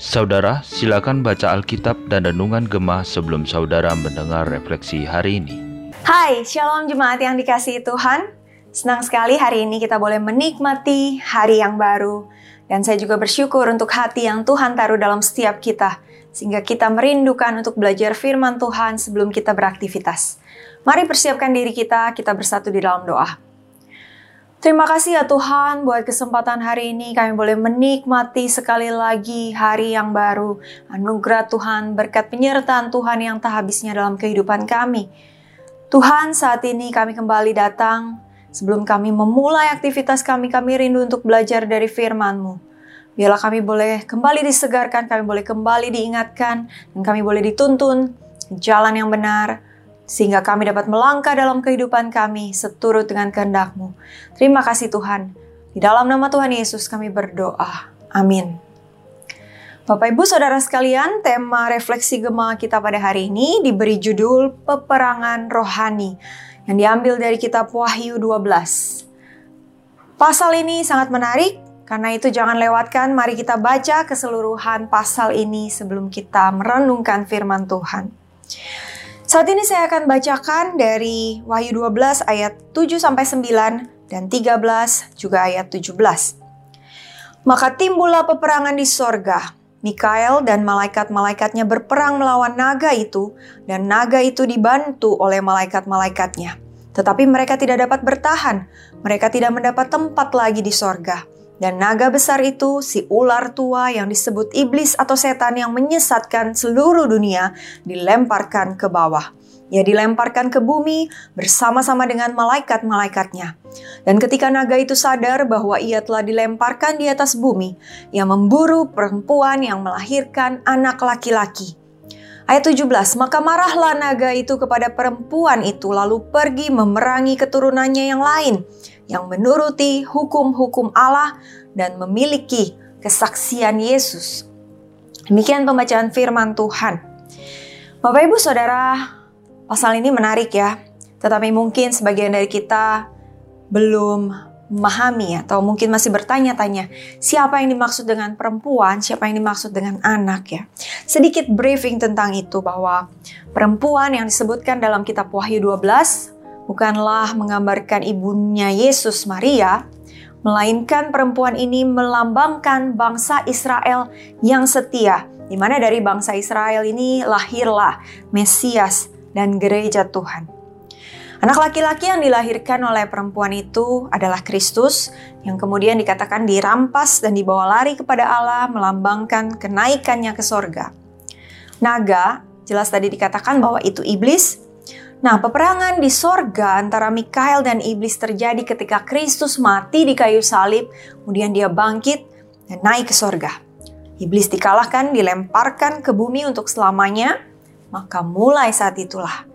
Saudara, silakan baca Alkitab dan Renungan Gemah sebelum saudara mendengar refleksi hari ini. Hai, Shalom Jemaat yang dikasihi Tuhan. Senang sekali hari ini kita boleh menikmati hari yang baru. Dan saya juga bersyukur untuk hati yang Tuhan taruh dalam setiap kita. Sehingga kita merindukan untuk belajar firman Tuhan sebelum kita beraktivitas. Mari persiapkan diri kita, kita bersatu di dalam doa. Terima kasih ya Tuhan buat kesempatan hari ini kami boleh menikmati sekali lagi hari yang baru. Anugerah Tuhan, berkat penyertaan Tuhan yang tak habisnya dalam kehidupan kami. Tuhan saat ini kami kembali datang. Sebelum kami memulai aktivitas kami, kami rindu untuk belajar dari firman-Mu. Biarlah kami boleh kembali disegarkan, kami boleh kembali diingatkan, dan kami boleh dituntun jalan yang benar, sehingga kami dapat melangkah dalam kehidupan kami seturut dengan kehendak-Mu. Terima kasih Tuhan. Di dalam nama Tuhan Yesus kami berdoa. Amin. Bapak Ibu Saudara sekalian, tema refleksi Gema kita pada hari ini diberi judul Peperangan Rohani yang diambil dari kitab Wahyu 12. Pasal ini sangat menarik, karena itu jangan lewatkan, mari kita baca keseluruhan pasal ini sebelum kita merenungkan firman Tuhan. Saat ini saya akan bacakan dari Wahyu 12 ayat 7 sampai 9 dan 13 juga ayat 17. Maka timbullah peperangan di sorga. Mikael dan malaikat-malaikatnya berperang melawan naga itu, dan naga itu dibantu oleh malaikat-malaikatnya. Tetapi mereka tidak dapat bertahan, mereka tidak mendapat tempat lagi di sorga. Dan naga besar itu, si ular tua yang disebut iblis atau setan yang menyesatkan seluruh dunia, dilemparkan ke bawah. Ia dilemparkan ke bumi bersama-sama dengan malaikat-malaikatnya. Dan ketika naga itu sadar bahwa ia telah dilemparkan di atas bumi, ia memburu perempuan yang melahirkan anak laki-laki. Ayat 17, maka marahlah naga itu kepada perempuan itu lalu pergi memerangi keturunannya yang lain yang menuruti hukum-hukum Allah dan memiliki kesaksian Yesus. Demikian pembacaan firman Tuhan. Bapak Ibu Saudara, pasal ini menarik ya. Tetapi mungkin sebagian dari kita belum memahami atau mungkin masih bertanya-tanya siapa yang dimaksud dengan perempuan, siapa yang dimaksud dengan anak ya. Sedikit briefing tentang itu bahwa perempuan yang disebutkan dalam kitab Wahyu 12 bukanlah menggambarkan ibunya Yesus Maria, melainkan perempuan ini melambangkan bangsa Israel yang setia, di mana dari bangsa Israel ini lahirlah Mesias dan gereja Tuhan. Anak laki-laki yang dilahirkan oleh perempuan itu adalah Kristus, yang kemudian dikatakan dirampas dan dibawa lari kepada Allah, melambangkan kenaikannya ke sorga. Naga, jelas tadi dikatakan bahwa itu iblis. Nah, peperangan di sorga antara Mikael dan iblis terjadi ketika Kristus mati di kayu salib, kemudian dia bangkit dan naik ke sorga. Iblis dikalahkan, dilemparkan ke bumi untuk selamanya, maka mulai saat itulah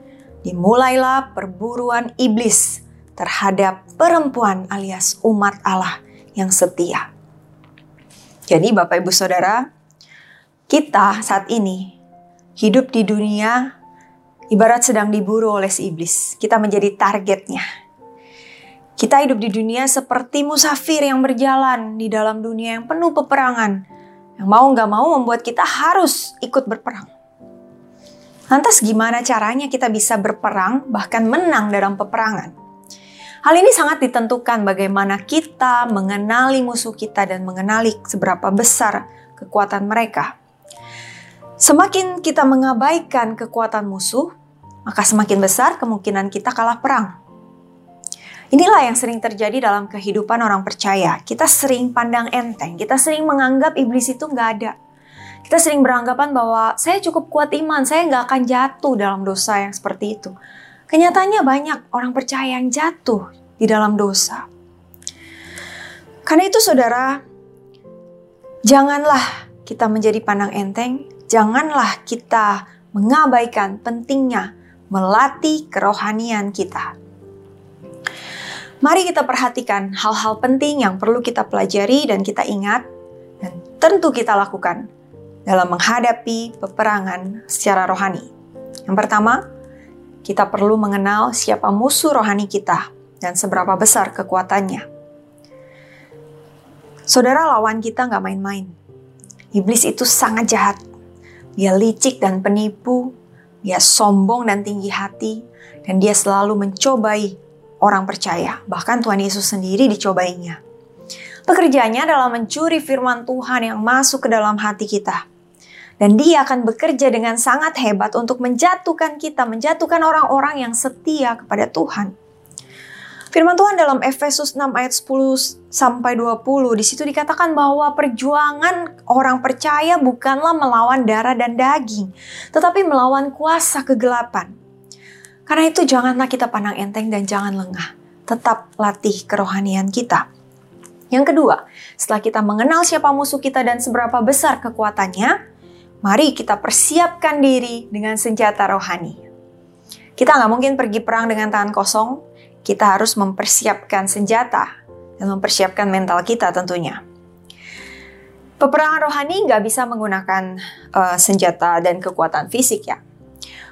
dimulailah perburuan iblis terhadap perempuan alias umat Allah yang setia. Jadi Bapak Ibu Saudara, kita saat ini hidup di dunia ibarat sedang diburu oleh si iblis. Kita menjadi targetnya. Kita hidup di dunia seperti musafir yang berjalan di dalam dunia yang penuh peperangan. Yang mau nggak mau membuat kita harus ikut berperang. Lantas gimana caranya kita bisa berperang bahkan menang dalam peperangan? Hal ini sangat ditentukan bagaimana kita mengenali musuh kita dan mengenali seberapa besar kekuatan mereka. Semakin kita mengabaikan kekuatan musuh, maka semakin besar kemungkinan kita kalah perang. Inilah yang sering terjadi dalam kehidupan orang percaya. Kita sering pandang enteng, kita sering menganggap iblis itu nggak ada. Kita sering beranggapan bahwa saya cukup kuat iman, saya nggak akan jatuh dalam dosa yang seperti itu. Kenyataannya banyak orang percaya yang jatuh di dalam dosa. Karena itu saudara, janganlah kita menjadi pandang enteng, janganlah kita mengabaikan pentingnya melatih kerohanian kita. Mari kita perhatikan hal-hal penting yang perlu kita pelajari dan kita ingat dan tentu kita lakukan dalam menghadapi peperangan secara rohani. Yang pertama, kita perlu mengenal siapa musuh rohani kita dan seberapa besar kekuatannya. Saudara lawan kita nggak main-main. Iblis itu sangat jahat. Dia licik dan penipu, dia sombong dan tinggi hati, dan dia selalu mencobai orang percaya. Bahkan Tuhan Yesus sendiri dicobainya. Pekerjaannya adalah mencuri firman Tuhan yang masuk ke dalam hati kita. Dan dia akan bekerja dengan sangat hebat untuk menjatuhkan kita, menjatuhkan orang-orang yang setia kepada Tuhan. Firman Tuhan dalam Efesus 6 ayat 10 sampai 20 di situ dikatakan bahwa perjuangan orang percaya bukanlah melawan darah dan daging, tetapi melawan kuasa kegelapan. Karena itu janganlah kita pandang enteng dan jangan lengah. Tetap latih kerohanian kita. Yang kedua, setelah kita mengenal siapa musuh kita dan seberapa besar kekuatannya, mari kita persiapkan diri dengan senjata rohani. Kita nggak mungkin pergi perang dengan tangan kosong, kita harus mempersiapkan senjata dan mempersiapkan mental kita tentunya. Peperangan rohani nggak bisa menggunakan uh, senjata dan kekuatan fisik ya,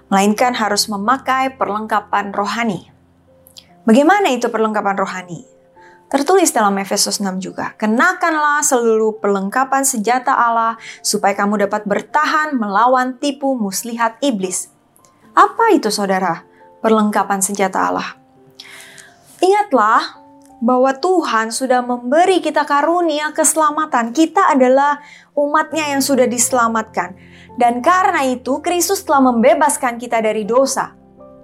melainkan harus memakai perlengkapan rohani. Bagaimana itu perlengkapan rohani? Tertulis dalam Efesus 6 juga, kenakanlah seluruh perlengkapan senjata Allah supaya kamu dapat bertahan melawan tipu muslihat iblis. Apa itu saudara? Perlengkapan senjata Allah. Ingatlah bahwa Tuhan sudah memberi kita karunia keselamatan. Kita adalah umatnya yang sudah diselamatkan. Dan karena itu Kristus telah membebaskan kita dari dosa.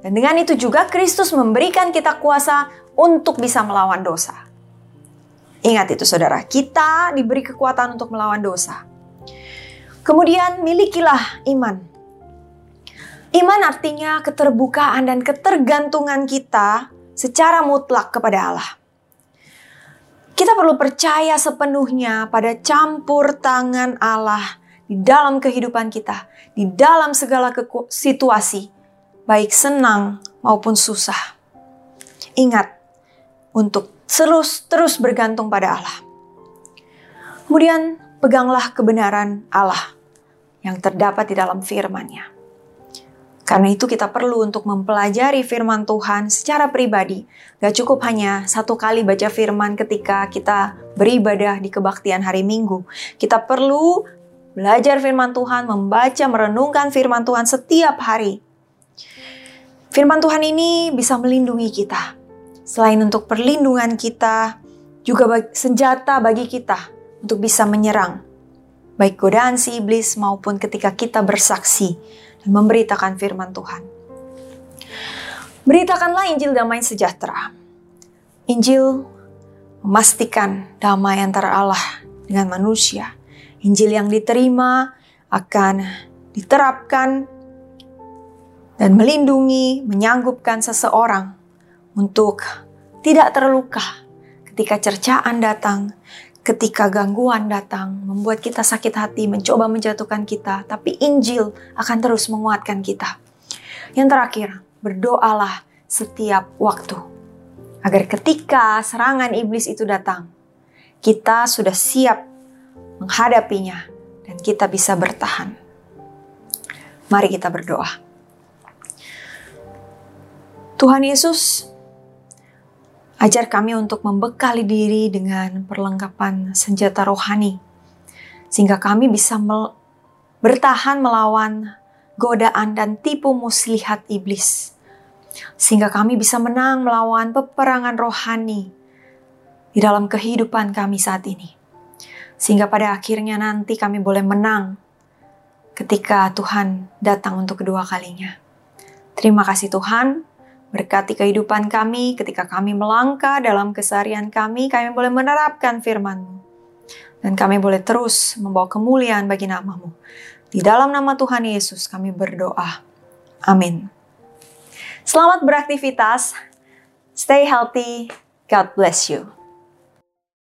Dan dengan itu juga Kristus memberikan kita kuasa untuk bisa melawan dosa. Ingat itu saudara, kita diberi kekuatan untuk melawan dosa. Kemudian milikilah iman. Iman artinya keterbukaan dan ketergantungan kita secara mutlak kepada Allah. Kita perlu percaya sepenuhnya pada campur tangan Allah di dalam kehidupan kita, di dalam segala situasi, baik senang maupun susah. Ingat untuk terus terus bergantung pada Allah. Kemudian peganglah kebenaran Allah yang terdapat di dalam firman-Nya. Karena itu kita perlu untuk mempelajari firman Tuhan secara pribadi. Gak cukup hanya satu kali baca firman ketika kita beribadah di kebaktian hari Minggu. Kita perlu belajar firman Tuhan, membaca, merenungkan firman Tuhan setiap hari. Firman Tuhan ini bisa melindungi kita. Selain untuk perlindungan kita, juga senjata bagi kita untuk bisa menyerang. Baik godaan si iblis maupun ketika kita bersaksi dan memberitakan firman Tuhan. Beritakanlah Injil damai sejahtera. Injil memastikan damai antara Allah dengan manusia. Injil yang diterima akan diterapkan dan melindungi, menyanggupkan seseorang untuk tidak terluka ketika cercaan datang, ketika gangguan datang, membuat kita sakit hati, mencoba menjatuhkan kita, tapi Injil akan terus menguatkan kita. Yang terakhir, berdoalah setiap waktu. Agar ketika serangan iblis itu datang, kita sudah siap menghadapinya dan kita bisa bertahan. Mari kita berdoa. Tuhan Yesus, Ajar kami untuk membekali diri dengan perlengkapan senjata rohani, sehingga kami bisa mel bertahan melawan godaan dan tipu muslihat iblis, sehingga kami bisa menang melawan peperangan rohani di dalam kehidupan kami saat ini, sehingga pada akhirnya nanti kami boleh menang ketika Tuhan datang untuk kedua kalinya. Terima kasih Tuhan. Berkati kehidupan kami ketika kami melangkah dalam keseharian kami, kami boleh menerapkan firman-Mu. Dan kami boleh terus membawa kemuliaan bagi namamu. Di dalam nama Tuhan Yesus kami berdoa. Amin. Selamat beraktivitas. Stay healthy. God bless you.